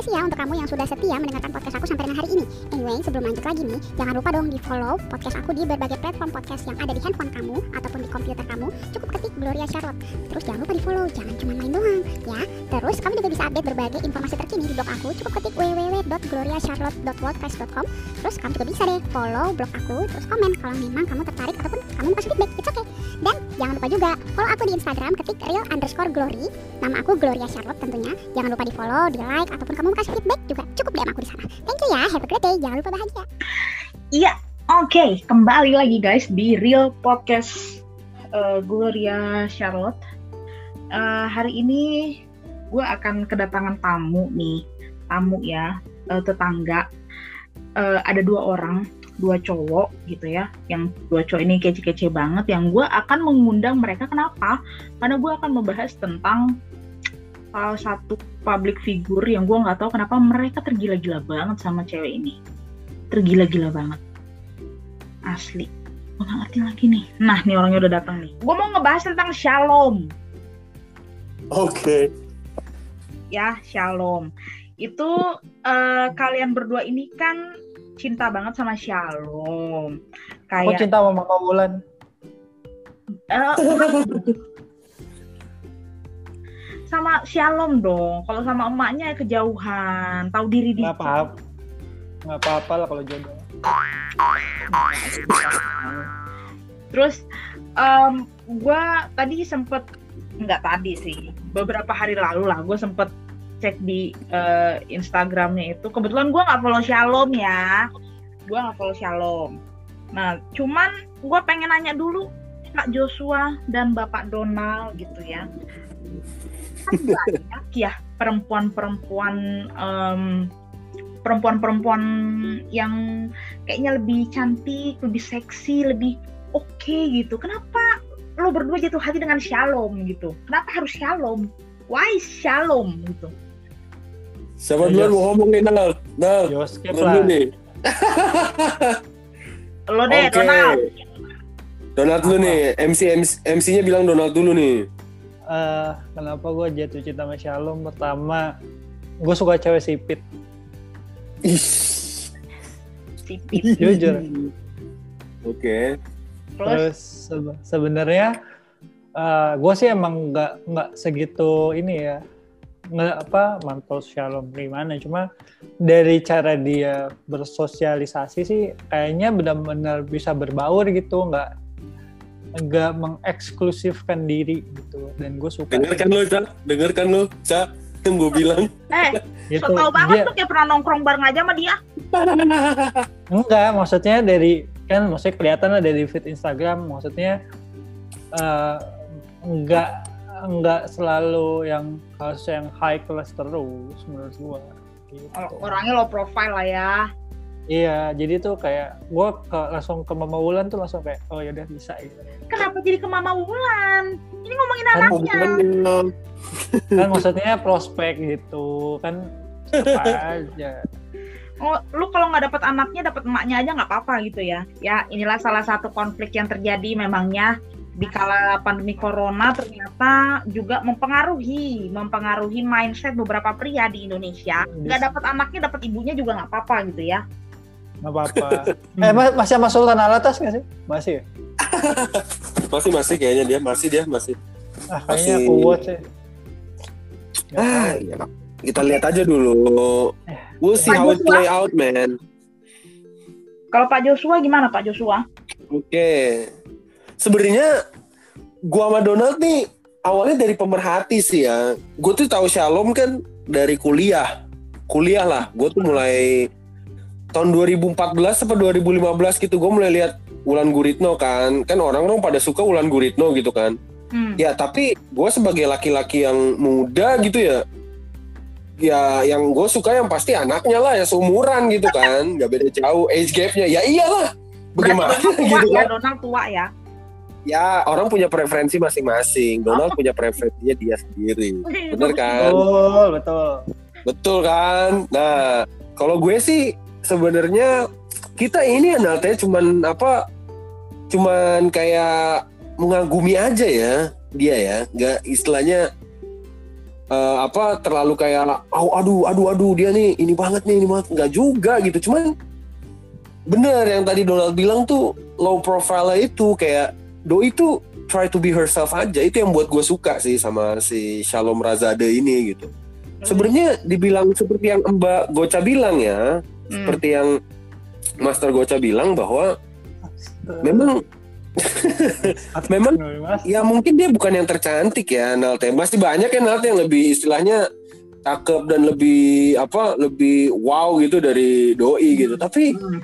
kasih ya untuk kamu yang sudah setia mendengarkan podcast aku sampai dengan hari ini. Anyway, sebelum lanjut lagi nih, jangan lupa dong di follow podcast aku di berbagai platform podcast yang ada di handphone kamu ataupun di komputer kamu. Cukup ketik Gloria Charlotte. Terus jangan lupa di follow, jangan cuma main doang ya. Terus kamu juga bisa update berbagai informasi terkini di blog aku. Cukup ketik www.gloriacharlotte.wordpress.com. Terus kamu juga bisa deh follow blog aku, terus komen kalau memang kamu tertarik ataupun kamu mau kasih feedback. It's okay. Dan jangan lupa juga follow aku di Instagram ketik real underscore glory. Nama aku Gloria Charlotte tentunya. Jangan lupa di follow, di like ataupun kamu mau kasih feedback juga cukup DM aku di sana. Thank you ya. Have a great day. Jangan lupa bahagia. Iya, oke, kembali lagi guys di Real Podcast uh, Gloria Charlotte. Uh, hari ini gue akan kedatangan tamu nih, tamu ya, uh, tetangga. Uh, ada dua orang, dua cowok gitu ya, yang dua cowok ini kece-kece banget. Yang gue akan mengundang mereka kenapa? Karena gue akan membahas tentang salah satu public figure yang gue nggak tahu kenapa mereka tergila-gila banget sama cewek ini. Tergila-gila banget. Asli. Gue gak ngerti lagi nih. Nah nih orangnya udah datang nih. Gue mau ngebahas tentang shalom. Oke. ya shalom. Itu eh, kalian berdua ini kan cinta banget sama shalom. Aku kayak cinta sama Mama Wulan. eh, sama shalom dong. Kalau sama emaknya kejauhan. Tahu diri di Nggak apa-apa. Nggak apa-apa lah kalau jodoh. Terus em gue tadi sempet nggak tadi sih beberapa hari lalu lah gue sempet cek di eh, Instagramnya itu. Kebetulan gue nggak follow Shalom ya. Gue nggak follow Shalom. Nah cuman gue pengen nanya dulu Pak Joshua dan Bapak Donald gitu ya kan banyak ya perempuan-perempuan em, perempuan-perempuan yang kayaknya lebih cantik, lebih seksi, lebih oke gitu. Kenapa lo berdua jatuh hati dengan Shalom gitu? Kenapa harus Shalom? Why Shalom gitu? Siapa duluan Jos. mau ngomong nih Nal? Nal, dulu nih. Lo deh, Oke. Donald. Donald dulu nih. MC, MC MC-nya bilang Donald dulu nih. Eh, kenapa gue jatuh cinta sama Shalom? Pertama, gue suka cewek sipit. Sipit. Jujur. Oke. Terus, Terus sebe- sebenarnya gue sih emang nggak nggak segitu ini ya nggak apa mantau Shalom gimana cuma dari cara dia bersosialisasi sih kayaknya benar-benar bisa berbaur gitu nggak nggak mengeksklusifkan diri gitu dan gue suka Dengarkan lo, Cak. Dengarkan lo, Cak. Yang gue bilang. eh, gitu so tau banget dia tuh kayak pernah nongkrong bareng aja sama dia. enggak maksudnya dari kan maksudnya kelihatan lah dari feed Instagram maksudnya eh, enggak enggak selalu yang harus yang high class terus menurut gua gitu. Orangnya low profile lah ya. Iya, jadi tuh kayak gua ke, langsung ke Mama Wulan tuh langsung kayak oh yaudah bisa gitu. Kenapa jadi ke Mama Wulan? Ini ngomongin Kan anaknya. Hubungan kan maksudnya prospek gitu kan apa aja. Oh, lu kalau nggak dapat anaknya dapat emaknya aja nggak apa-apa gitu ya. Ya, inilah salah satu konflik yang terjadi memangnya di kala pandemi corona ternyata juga mempengaruhi mempengaruhi mindset beberapa pria di Indonesia. Nggak dapat anaknya dapat ibunya juga nggak apa-apa gitu ya. Nggak apa-apa. eh ma- masih sama Sultan Alatas nggak sih? Masih ya? Masih, masih kayaknya dia. Masih dia, masih. Ah, kayaknya Masih. aku watch ya. Ah, iya. Kita lihat aja dulu. We'll see how it play out, man. Kalau Pak Joshua gimana Pak Joshua? Oke. Sebenarnya gua sama Donald nih awalnya dari pemerhati sih ya. Gue tuh tahu Shalom kan dari kuliah. Kuliah lah. Gue tuh mulai tahun 2014 apa 2015 gitu gue mulai lihat Wulan Guritno kan. Kan orang-orang pada suka Wulan Guritno gitu kan. Hmm. Ya tapi gue sebagai laki-laki yang muda gitu ya Ya yang gue suka yang pasti anaknya lah ya seumuran gitu kan Gak beda jauh age gapnya Ya iyalah Bagaimana Berarti Donald tua gitu ya, kan Donald tua ya. Ya orang punya preferensi masing-masing Donald punya preferensinya dia sendiri Bener kan? Betul, betul. Betul kan? Nah kalau gue sih sebenarnya kita ini analnya cuman apa cuman kayak mengagumi aja ya dia ya. Nggak istilahnya eh, apa terlalu kayak oh, aduh aduh aduh dia nih ini banget nih ini banget. Nggak juga gitu. Cuman bener yang tadi Donald bilang tuh low profile itu kayak doi itu try to be herself aja. Itu yang buat gue suka sih sama si Shalom Razade ini gitu. Sebenarnya dibilang seperti yang Mbak Goca bilang ya Hmm. seperti yang Master Goca bilang bahwa memang memang Mas. ya mungkin dia bukan yang tercantik ya Nalt ya. Masih banyak ya Nalt yang lebih istilahnya cakep dan lebih apa lebih wow gitu dari doi gitu. Tapi Hmm.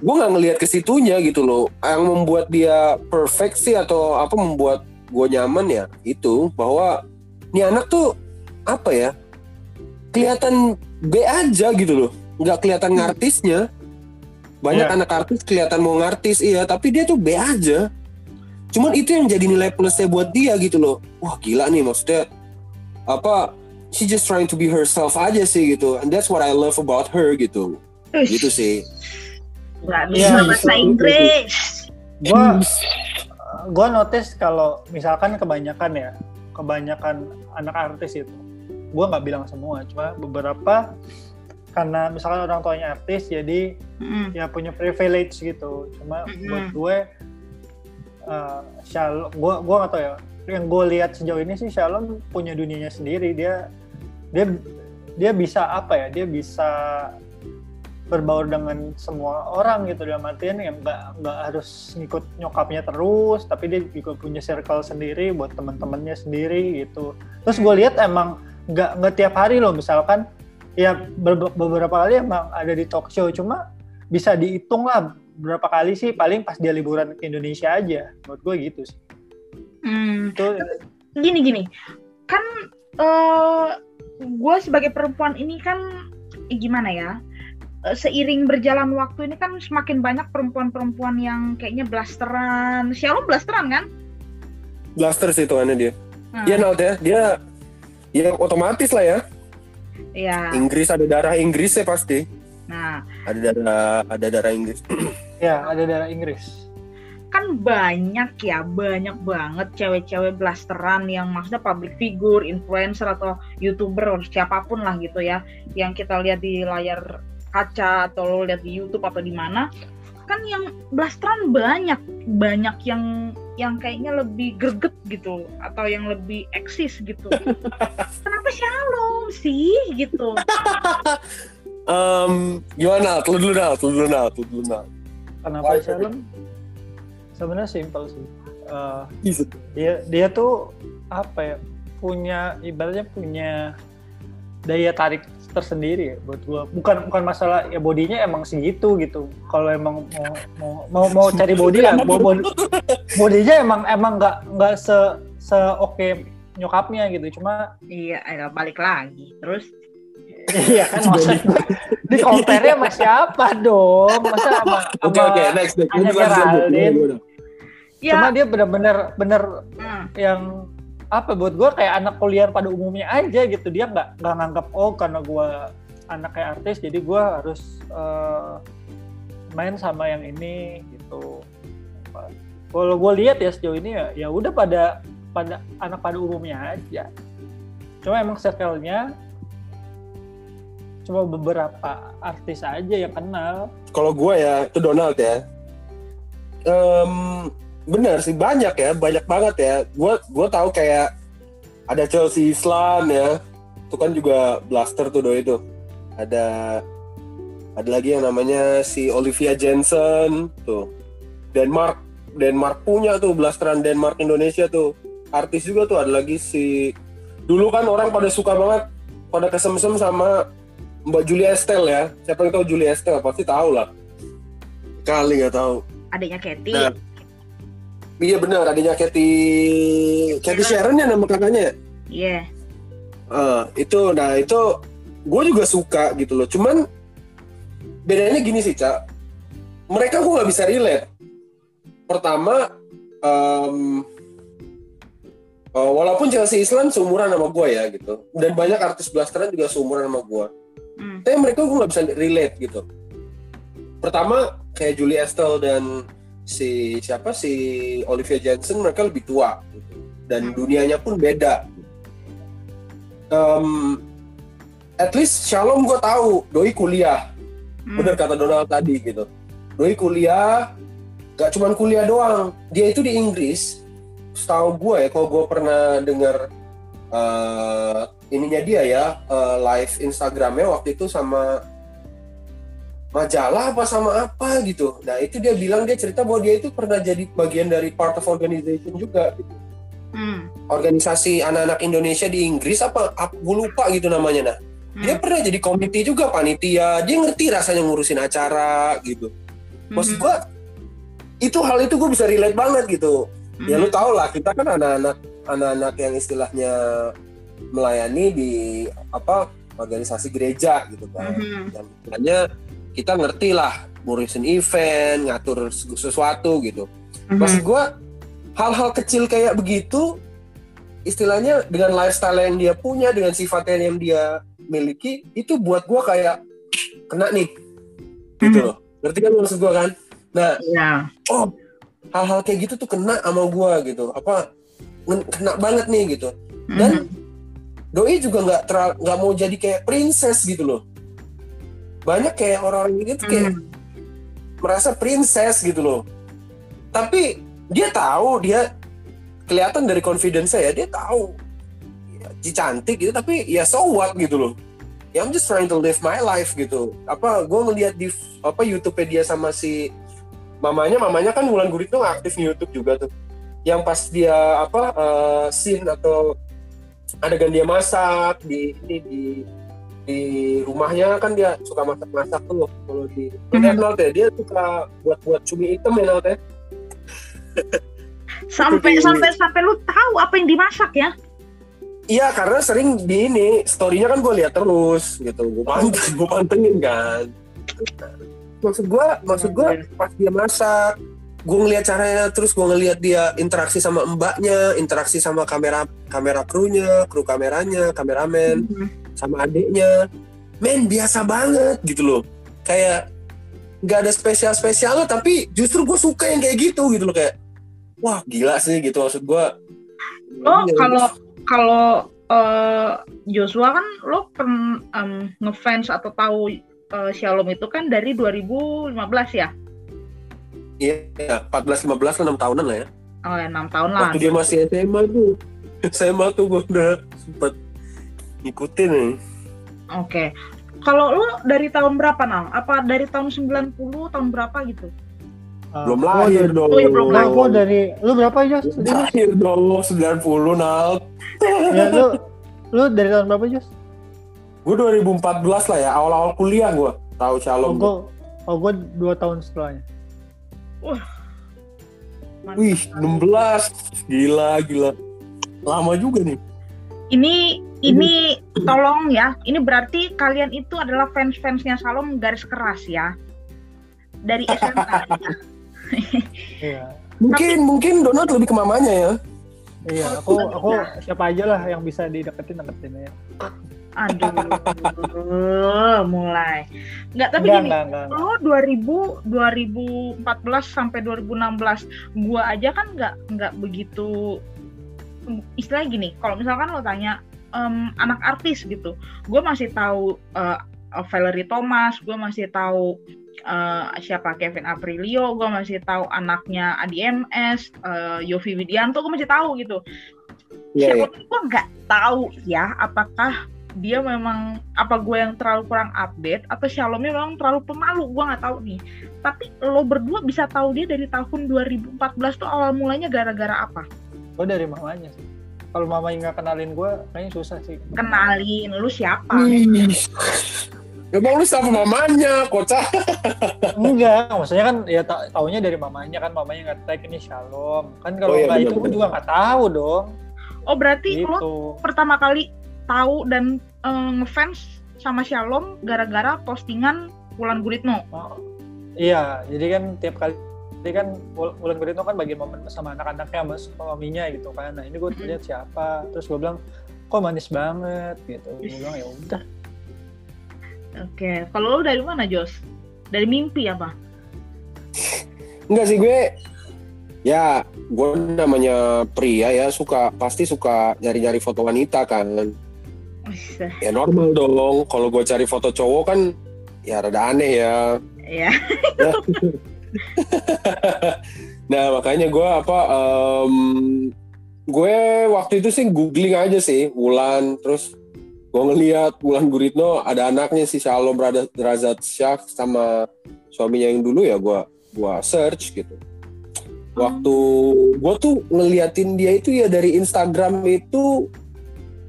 gue nggak ngelihat ke situnya gitu loh. Yang membuat dia perfect sih atau apa membuat gue nyaman ya itu bahwa ini anak tuh apa ya kelihatan B aja gitu loh. Nggak kelihatan ngartisnya. Banyak Iya. anak artis kelihatan mau ngartis iya, tapi dia tuh B aja. Cuman itu yang jadi nilai plusnya buat dia gitu loh. Wah gila nih maksudnya apa? She just trying to be herself aja sih gitu. And that's what I love about her gitu. Uish, Gitu sih. Nggak Iya, bisa bahasa itu- Inggris. Gua gua notice kalau misalkan kebanyakan ya, kebanyakan anak artis itu. Gua nggak bilang semua, cuma beberapa karena misalkan orang tuanya artis jadi Mm. ya punya privilege gitu. Cuma Mm-mm. buat gue uh, Shalom gua gua nggak tahu ya. Yang gue lihat sejauh ini sih Shalom punya dunianya sendiri. Dia dia dia bisa apa ya? Dia bisa berbaur dengan semua orang gitu dalam artian yang nggak nggak harus ngikut nyokapnya terus tapi dia juga punya circle sendiri buat teman-temannya sendiri gitu terus gue lihat emang nggak nggak tiap hari loh misalkan ya ber- beberapa kali emang ada di talk show cuma bisa dihitung lah berapa kali sih paling pas dia liburan ke Indonesia aja menurut gue gitu sih Hmm. itu Gini gini, kan eh gue sebagai perempuan ini kan eh, gimana ya? Eh, Seiring berjalan waktu ini kan semakin banyak perempuan-perempuan yang kayaknya blasteran. Shalom blasteran kan? Blaster sih hitungannya dia. Nah, Dia Nalt ya, dia ya otomatis lah ya. Iya. Inggris ada darah Inggris ya pasti. Nah, Ada darah ada darah Inggris. ya ada darah Inggris kan banyak ya, banyak banget cewek-cewek blasteran yang maksudnya public figure, influencer atau youtuber atau siapa pun lah gitu ya, yang kita lihat di layar kaca atau lo lihat di YouTube atau di mana, kan yang blasteran banyak, banyak yang yang kayaknya lebih greget gitu atau yang lebih eksis gitu. Kenapa Shalom sih gitu? Em, gimana? Lu dulu Nalt, lu dulu Nalt, lu dulu Nalt. kenapa Oh, Shalom sebenarnya simpel sih Eh, Iya. dia dia tuh apa ya punya ibaratnya punya daya tarik tersendiri ya buat gua bukan bukan masalah ya bodinya emang segitu gitu kalau emang mau mau mau, mau cari body ya body, bodinya emang emang nggak nggak se se oke nyokapnya gitu cuma Iya, ayo balik lagi. Terus iya kan maksud di compare sama siapa dong masa sama Oke oke next next. Lanjut. Geraldine. Gimana, gimana? ya, cuma dia bener-bener bener hmm, yang apa buat gue kayak anak kuliah pada umumnya aja gitu. Dia nggak nggak nganggap oh karena gue anak kayak artis jadi gue harus eh, main sama yang ini gitu. Kalau gue lihat ya sejauh ini ya ya udah pada pada anak pada umumnya aja. Cuma emang circle-nya cuma beberapa artis aja yang kenal. Kalau gue ya itu Donald ya. Em, bener sih banyak ya, banyak banget ya. Gue gue tahu kayak ada Chelsea Islan ya. Itu kan juga blaster tuh doi itu. Ada ada lagi yang namanya si Olivia Jensen tuh. Denmark Denmark punya tuh blasteran Denmark Indonesia tuh. Artis juga tuh ada lagi si dulu kan orang pada suka banget pada kesemsem sama Mbak Julia Estelle ya. Siapa yang tahu Julia Estelle pasti tahu lah. Kali nggak tahu. adiknya Katy. Nah, Iya benar, adanya Kathy Kathy Sharon ya nama kakaknya. ya? Iya. Eh, itu nah itu gue juga suka gitu loh. Cuman bedanya gini sih cak, mereka gue nggak bisa relate. Pertama, em, eh, walaupun Chelsea Islan seumuran sama gue ya gitu, dan banyak artis blasteran juga seumuran sama gue. Hmm. Tapi mereka gue nggak bisa relate gitu. Pertama kayak Julie Estelle dan si siapa si Olivia Jensen mereka lebih tua gitu. dan dunianya pun beda. em, at least Shalom gue tahu doi kuliah Hmm. bener kata Donald tadi gitu doi kuliah gak cuman kuliah doang dia itu di Inggris setahu gue ya kalau gue pernah dengar eh, ininya dia ya eh, live Instagramnya waktu itu sama majalah apa sama apa gitu nah itu dia bilang dia cerita bahwa dia itu pernah jadi bagian dari part of organization juga gitu Hmm. organisasi anak-anak Indonesia di Inggris apa, gue lupa gitu namanya nah Hmm. dia pernah jadi komite juga panitia dia ngerti rasanya ngurusin acara gitu maksud Mhm. gua itu hal itu gue bisa relate banget gitu ya Mhm. lu tau lah kita kan anak-anak anak-anak yang istilahnya melayani di apa organisasi gereja gitu kan Mhm. dan kita ngerti lah ngurusin event ngatur sesuatu gitu Mhm. maksud gua hal-hal kecil kayak begitu istilahnya dengan lifestyle yang dia punya dengan sifatnya yang dia miliki itu buat gua kayak kena nih gitu Mhm. loh ngerti kan maksud gua kan nah Ya. oh hal-hal kayak gitu tuh kena sama gua gitu apa kena banget nih gitu Dan- Mhm. doi juga nggak nggak mau jadi kayak princess gitu loh banyak kayak orang gitu kayak Mhm. merasa princess gitu loh. Tapi dia tahu dia kelihatan dari confidence ya dia tahu ya, dia cantik gitu tapi ya so what gitu loh. Ya I'm just trying to live my life gitu. Apa gue ngeliat di apa YouTube dia sama si mamanya, mamanya kan Wulan Guritno aktif di YouTube juga tuh. Yang pas dia apa eh, scene atau adegan dia masak di ini di di rumahnya kan dia suka masak-masak tuh kalau di Mhm. mm Nalt ya, dia suka buat-buat cumi hitam ya ya. Sampai sampai sampai lu tahu apa yang dimasak ya? Iya karena sering di ini storynya kan gue lihat terus gitu, gue panteng, gue pantengin kan. Maksud gue, maksud gue pas dia masak, gue ngeliat caranya, terus gue ngeliat dia interaksi sama mbaknya, interaksi sama kamera kamera krunya, kru kameranya, kameramen, Mhm. Sama adiknya, men biasa banget gitu loh, kayak nggak ada spesial spesialnya, tapi justru gue suka yang kayak gitu gitu loh kayak, wah gila sih gitu maksud gue. Oh, kalau kalau eh, Joshua kan lo pen, em, ngefans atau tahu eh, Shalom itu kan dari 2015 ya? Iya, 14 15 6 tahunan lah ya. Oh ya, 6 tahun lah. Waktu dia masih SMA tuh. SMA tuh gue udah sempet ngikutin nih. Oke. Kalau lu dari tahun berapa, Nang? Apa dari tahun 90, tahun berapa gitu? Ah, Belum gua lahir dari- dong. Oh, iya, belum lahir. gua dari lu berapa Jos? Belum lahir dong, 90 Nal. ya lu lu dari tahun berapa Jos? Gue 2014 lah ya, awal-awal kuliah gue tahu Oh, Shalom. gua oh gua dua tahun setelahnya. Mantap. Wih, 16. Gila, gila. Lama juga nih. Ini ini tolong ya. Ini berarti kalian itu adalah fans-fansnya Shalom garis keras ya. Dari SMA. Iya. Mungkin mungkin Donald lebih ke mamanya ya. Iya, aku aku siapa aja lah yang bisa dideketin deketin ya. Aduh, mulai. Enggak, tapi enggak, gini. enggak, enggak, enggak. Lo 2000 2014 sampai 2016 gua aja kan nggak nggak begitu istilahnya gini kalau misalkan lo tanya em, anak artis gitu gue masih tahu eh, Valerie Thomas gue masih tahu eh, siapa Kevin Aprilio gue masih tahu anaknya Adi MS eh, Yofi Widianto gue masih tahu gitu. Iya. siapa gue nggak tahu ya apakah dia memang apa gue yang terlalu kurang update atau Shalomnya memang terlalu pemalu gue nggak tahu nih. Tapi lo berdua bisa tahu dia dari tahun 2014 tuh awal mulanya gara-gara apa Gua dari mamanya sih. Kalau mamanya nggak kenalin gua, kayaknya susah sih. kenalin lu siapa. Emang lu sama mamanya, kocak. Enggak, maksudnya kan ya ta taunya dari mamanya kan mamanya nggak tag ini Shalom. Kan kalau Oh, iya, nggak itu benar. juga nggak tahu dong. oh berarti lo Gitu. pertama kali tahu dan eh, ngefans sama Shalom gara-gara postingan Wulan Guritno Oh, iya, jadi kan tiap kali jadi kan Wulan Guritno kan bagian momen sama anak-anaknya sama maminya gitu kan. Nah ini gue Mhm. lihat siapa, terus gue bilang kok manis banget gitu. Gue bilang ya udah. oke kalau lo dari mana Jos dari mimpi apa Enggak sih gue ya gue namanya pria ya suka pasti suka nyari-nyari foto wanita kan Ya normal dong. Kalau gue cari foto cowok kan ya rada aneh ya. ya. Nah makanya gue apa? em, gue waktu itu sih googling aja sih Wulan terus gue ngeliat Wulan Guritno ada anaknya si Shalom Razat Shah sama suaminya yang dulu ya gue gua search gitu. Waktu gue tuh ngeliatin dia itu ya dari Instagram itu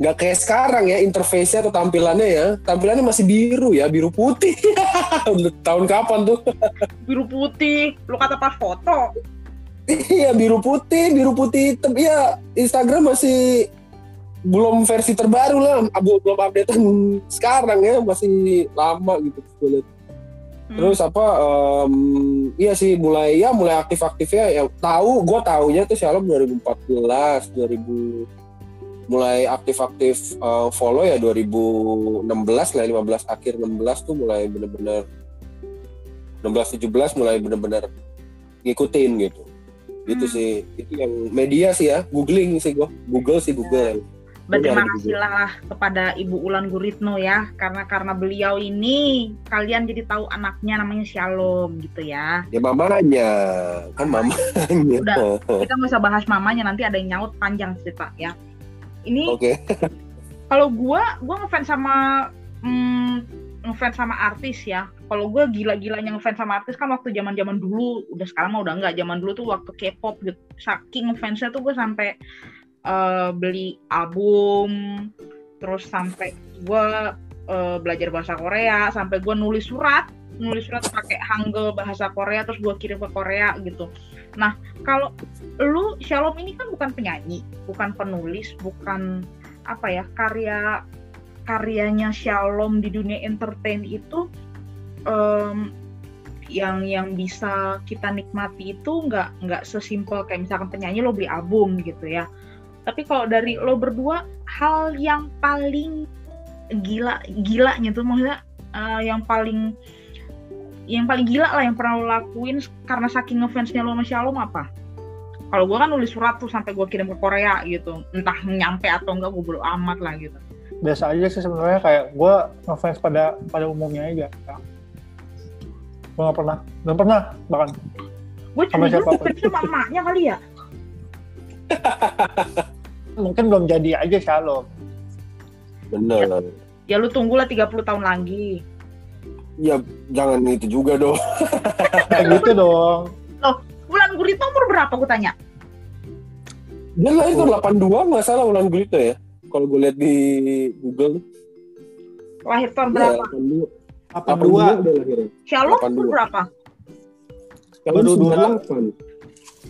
nggak kayak sekarang ya interface-nya atau tampilannya ya tampilannya masih biru ya biru putih tahun kapan tuh Biru putih, lu kata pas foto. Iya biru putih, biru putih hitam. Iya Instagram masih belum versi terbaru lah, Abu- belum updatean sekarang ya, masih lama gitu. gua liat. Hmm. Terus apa? em, iya sih mulai ya mulai aktif-aktifnya ya tahu, gue taunya tuh Shalom 2014, 2000 mulai aktif-aktif eh, follow ya 2016 lah 15 akhir 16 tuh mulai bener-bener 16 17 mulai bener-bener ngikutin gitu gitu Hmm. sih itu yang media sih ya googling sih gua google sih google Berterima Udah, kasih lah kepada Ibu Ulan Guritno ya, karena karena beliau ini kalian jadi tahu anaknya namanya Shalom gitu ya. ya mamanya kan mamanya Udah. Kita nggak usah bahas mamanya nanti ada yang nyaut panjang cerita ya. Ini oke kalau gua gua ngefans sama mm, ngefans sama artis ya. Kalau gua gila-gilanya ngefans sama artis kan waktu zaman-zaman dulu, udah sekarang mah udah enggak. Zaman dulu tuh waktu K-pop gitu. Saking ngefansnya tuh gue sampai eh, beli album, terus sampai gua eh, belajar bahasa Korea, sampai gua nulis surat, nulis surat pakai Hangul bahasa Korea terus gua kirim ke Korea gitu. Nah, kalau lu Shalom ini kan bukan penyanyi, bukan penulis, bukan apa ya karya karyanya Shalom di dunia entertain itu em, yang yang bisa kita nikmati itu nggak nggak sesimpel kayak misalkan penyanyi lo beli album gitu ya. Tapi kalau dari lo berdua hal yang paling gila gilanya tuh maksudnya eh, yang paling yang paling gila lah yang pernah lo lakuin karena saking ngefansnya lo sama Shalom apa? Kalau gue kan nulis surat tuh sampai gue kirim ke Korea gitu, entah nyampe atau enggak gue bodo amat lah gitu. biasa aja sih sebenarnya kayak gue ngefans pada pada umumnya aja gue nggak pernah belum pernah bahkan Gue siapa pun. ngefans sama emaknya kali ya. mungkin belum jadi aja shalom bener Ya lu tunggulah 30 tahun lagi. Ya jangan itu juga dong kayak gitu dong Bulan Guritno umur berapa gue tanya? dia lahir tahun 82 nggak salah Wulan Gulito ya kalau gue lihat di Google Lahir tahun ya, berapa? 82 apa dua 82 dia lahirnya Shalom 82. umur berapa? kalau Baru dua.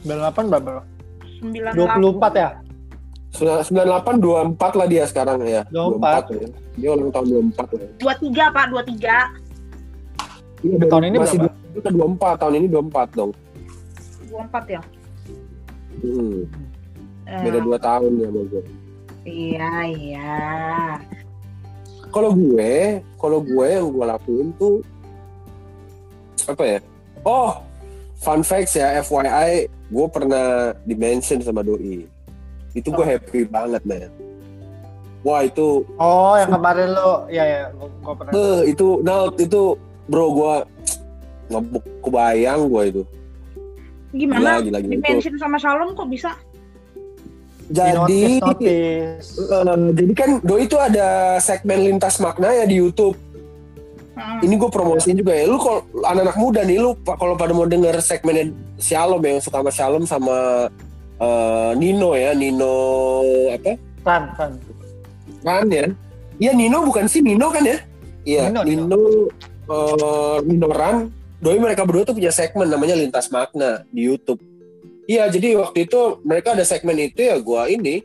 98 delapan berapa 98. dua puluh empat ya 98 24 lah dia sekarang ya 24. ya. dia ulang tahun 24 lah 23 Pak, 23. Iya, Tahun ini masih berapa? 23 ke 24 tahun ini 24 dong 24 ya. hmm. Eh, beda 2 tahun ya sama gue Iya, iya. kalau gue kalau gue yang gue lakuin tuh apa ya oh fun facts ya FYI gue pernah dimention sama doi itu gue happy banget man wah itu oh yang kemarin lo ya ya gue pernah beh, itu nah itu bro gue nggak kebayang gue itu. Gimana? gila gila gila itu Dimention sama Shalom kok bisa? Di jadi notice, notice. eh, jadi kan doi itu ada segmen lintas makna ya di YouTube. Heeh. ini gue promosiin juga ya. Lu kalau anak-anak muda nih lu kalau pada mau denger segmennya Shalom yang suka sama Shalom sama eh, Nino ya Nino apa? Kan kan kan ya? Iya Nino bukan sih Nino kan ya? Iya Nino, Nino. Eh, Nino Ran doi mereka berdua tuh punya segmen namanya lintas makna di YouTube. Iya jadi waktu itu mereka ada segmen itu ya gue ini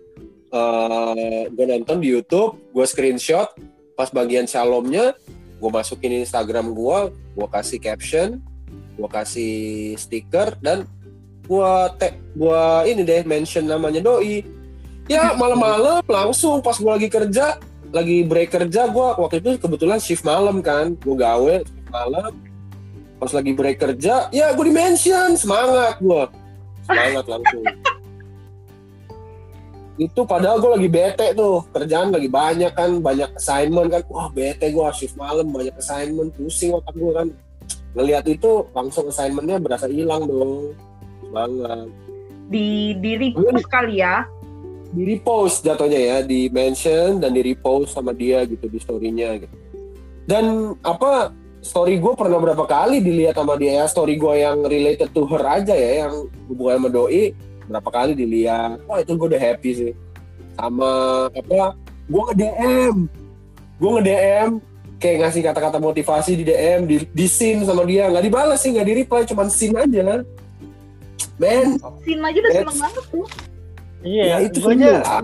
eh gue nonton di YouTube gue screenshot pas bagian Shalomnya gue masukin Instagram gue gue kasih caption gue kasih stiker dan gue tag gue ini deh mention namanya doi. Ya malam-malam langsung pas gue lagi kerja lagi break kerja gue waktu itu kebetulan shift malam kan. Gue gawe shift malam. Pas lagi break kerja ya gue di mention semangat gue semangat langsung. Itu padahal gue lagi bete tuh kerjaan lagi banyak kan banyak assignment kan. Wah bete gue shift malam banyak assignment pusing otak gue kan. Ngelihat itu langsung assignmentnya berasa hilang dong. Banget Di di repost kali ya. Di repost jatuhnya ya di mention dan di repost sama dia gitu di storynya gitu. Dan apa story gue pernah berapa kali dilihat sama dia ya story gue yang related to her aja ya yang hubungan sama doi berapa kali dilihat. Wah itu gue udah happy sih. Sama apa gue nge DM gue nge DM kayak ngasih kata-kata motivasi di DM di, di scene sama dia. Nggak dibalas sih nggak di reply cuman scene aja. Kan men Sin aja udah seneng banget tuh. Iya, ya itu gue aja,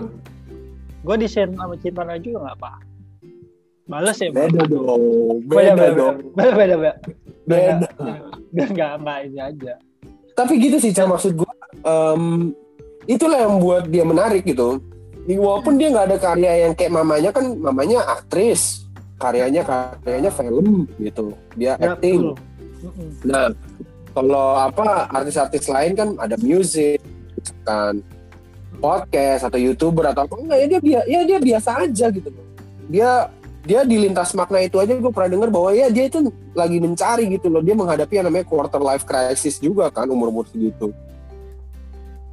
gue di share sama Cinta juga nggak apa. Balas ya, beda dong beda, beda beda, dong. Beda, beda, beda, beda. Biar nggak nggak ini aja. tapi gitu sih Cah, maksud gue em, itulah yang buat dia menarik gitu. Walaupun dia nggak ada karya yang kayak mamanya kan mamanya aktris. Karyanya karyanya film gitu. Dia Ya, acting. betul. Nah kalau apa artis-artis lain kan ada music kan podcast atau youtuber atau apa enggak ya dia bia- ya dia biasa aja gitu. Loh dia dia di lintas makna itu aja gue pernah dengar bahwa ya dia itu lagi mencari gitu loh. Dia menghadapi yang namanya quarter life crisis juga kan umur umur segitu.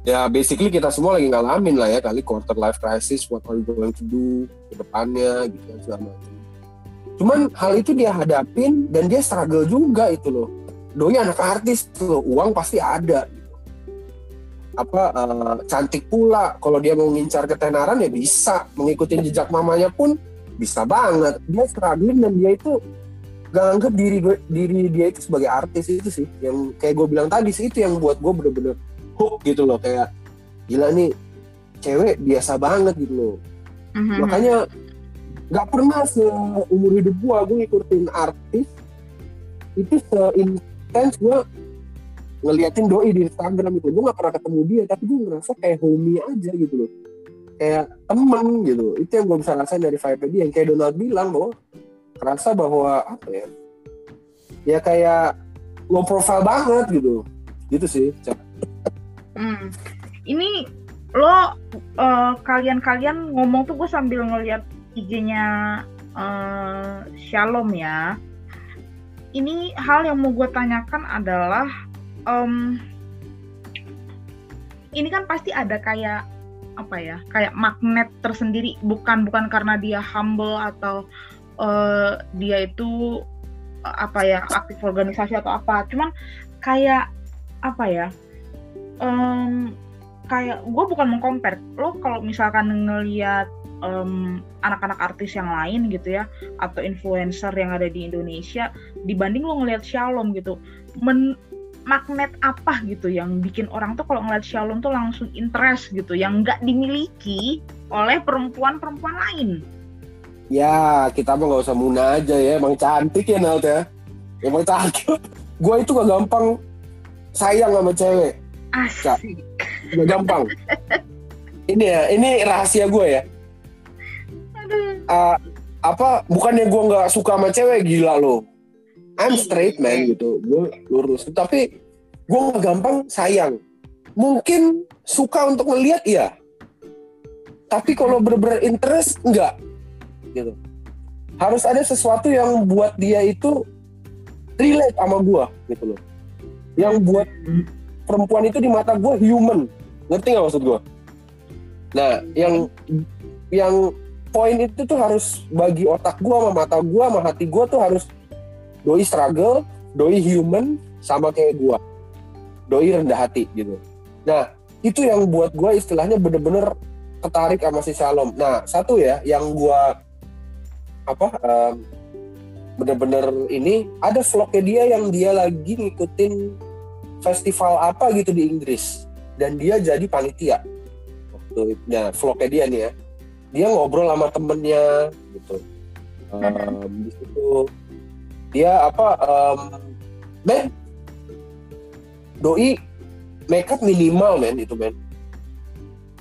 Ya basically kita semua lagi ngalamin lah ya kali quarter life crisis what are you going to do ke depannya gitu kan segala macam. Cuman hal itu dia hadapin dan dia struggle juga itu loh. Doi anak artis tuh uang pasti ada. Apa eh, cantik pula. Kalau dia mau ngincar ketenaran ya bisa. Mengikuti jejak mamanya pun bisa banget. Dia struggling dan dia itu gak anggap diri gue- diri dia itu sebagai artis itu sih. Yang kayak gue bilang tadi sih itu yang buat gue bener-bener hook gitu loh. Kayak gila nih cewek biasa banget gitu loh. Mhm. makanya nggak pernah seumur hidup gua gue ngikutin artis itu seintens gua ngeliatin doi di Instagram itu gue nggak pernah ketemu dia tapi gue ngerasa kayak homie aja gitu loh kayak temen gitu itu yang gue bisa rasain dari vibe dia yang kayak Donald bilang bahwa kerasa bahwa apa ya ya kayak low profile banget gitu gitu sih. Hmm. Ini lo eh, kalian-kalian ngomong tuh gue sambil ngeliat IG-nya eh, Shalom ya. Ini hal yang mau gue tanyakan adalah em, ini kan pasti ada kayak apa ya kayak magnet tersendiri. Bukan bukan karena dia humble atau eh, dia itu eh, apa ya aktif organisasi atau apa. Cuman kayak apa ya em, kayak gue bukan mengcompare. Lo kalau misalkan ngelihat em, anak-anak artis yang lain gitu ya atau influencer yang ada di Indonesia dibanding lo ngelihat Shalom gitu men magnet apa gitu yang bikin orang tuh kalau ngeliat Shalom tuh langsung interest gitu yang nggak dimiliki oleh perempuan-perempuan lain Ya, kita mah gak usah muna aja ya. Emang cantik ya, Nalt ya. Emang cakep. Gue itu gak gampang sayang sama cewek. asik Gak gampang. ini ya, ini rahasia gue ya. aduh Ah, apa, bukannya gue gak suka sama cewek, gila lo. I'm straight man gitu. Gue lurus. Tapi gue gak gampang sayang. Mungkin suka untuk ngeliat, iya. Tapi kalau bener-bener interest, enggak. Gitu. Harus ada sesuatu yang buat dia itu relate sama gue gitu loh. Yang buat perempuan itu di mata gue human. Ngerti nggak maksud gue? Nah, yang yang poin itu tuh harus bagi otak gue sama mata gue sama hati gue tuh harus doi struggle, doi human sama kayak gue. Doi rendah hati gitu. Nah, itu yang buat gue istilahnya bener-bener ketarik sama si Shalom. Nah, satu ya yang gue apa em, bener-bener ini ada vlognya dia yang dia lagi ngikutin festival apa gitu di Inggris dan dia jadi panitia waktu itu. Nah, vlognya dia nih ya dia ngobrol sama temennya gitu Em, di situ dia apa em, men doi makeup minimal men itu men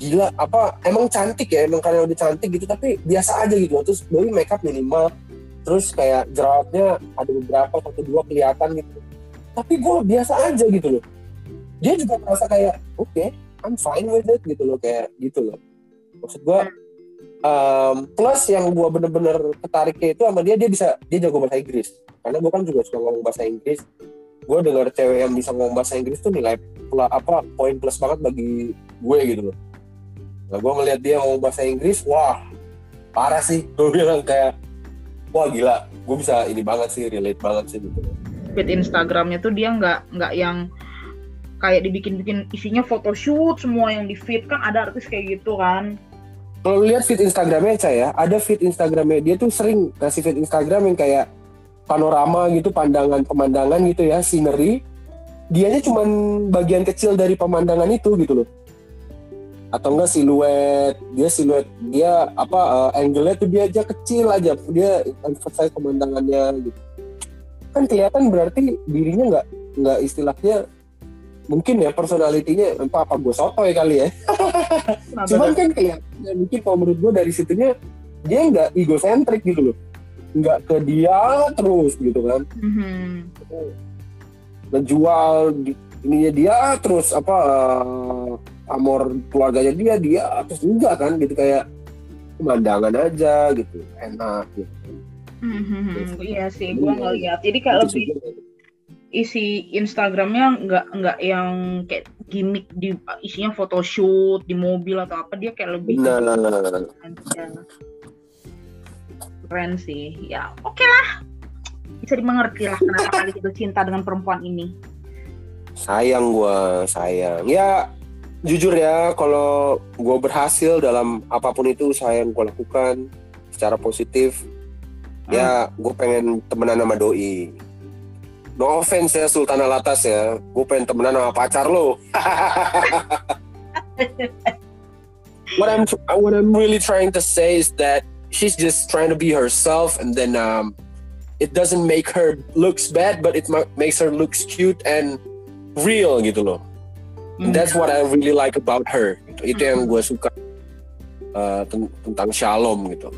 gila apa emang cantik ya emang karena udah cantik gitu tapi biasa aja gitu. Terus doi makeup minimal terus kayak jerawatnya ada beberapa satu dua kelihatan gitu. Tapi gue biasa aja gitu loh. Dia juga merasa kayak oke I'm fine with it gitu loh kayak gitu loh. Maksud gue um, plus yang gue bener-bener ketariknya itu sama dia dia bisa dia jago bahasa Inggris. Karena gue kan juga suka ngomong bahasa Inggris. Gue dengar cewek yang bisa ngomong bahasa Inggris tuh nilai apa poin plus banget bagi gue gitu loh. Nah gue ngeliat dia ngomong bahasa Inggris wah parah sih. Gue bilang kayak wah gila. Gue bisa ini banget sih relate banget sih gitu. Feed Instagramnya tuh dia nggak nggak yang kayak dibikin-bikin isinya photoshoot semua yang di feed kan ada artis kayak gitu kan kalau lihat feed Instagramnya Ca ya ada feed Instagramnya. Dia tuh sering kasih feed Instagram yang kayak panorama gitu pandangan pemandangan gitu ya scenery. Dianya cuman bagian kecil dari pemandangan itu gitu loh. Atau enggak siluet dia siluet dia apa uh, angle-nya tuh dia aja kecil aja dia emphasize pemandangannya gitu. Kan kelihatan berarti dirinya nggak nggak istilahnya mungkin ya personalitinya apa apa gue sotoy kali ya. Nah, cuman kan kelihatan mungkin kalau menurut gue dari situnya dia nggak egosentrik gitu loh. Nggak ke dia terus gitu kan. Mhm. ngejual ininya dia terus apa eh, amor keluarganya dia dia terus enggak kan gitu. Kayak pemandangan aja gitu enak gitu. Mhm. iya sih gue ngeliat. Jadi kayak lebih isi Instagramnya nggak nggak yang kayak gimmick di isinya photoshoot di mobil atau apa dia kayak lebih Nah, aja. keren sih. Ya oke lah. Bisa dimengerti lah kenapa kali itu cinta dengan perempuan ini. Sayang gua sayang. Ya jujur ya kalau gue berhasil dalam apa pun itu usaha yang gue lakukan secara positif. Ya gue pengen temenan sama doi no offense ya Sultan Alatas ya gue pengen temenan sama pacar lo what I'm what I'm really trying to say is that she's just trying to be herself and then um it doesn't make her looks bad but it ma- makes her looks cute and real gitu loh Hmm. That's what I really like about her. Itu, itu yang gue suka uh, ten- tentang Shalom gitu.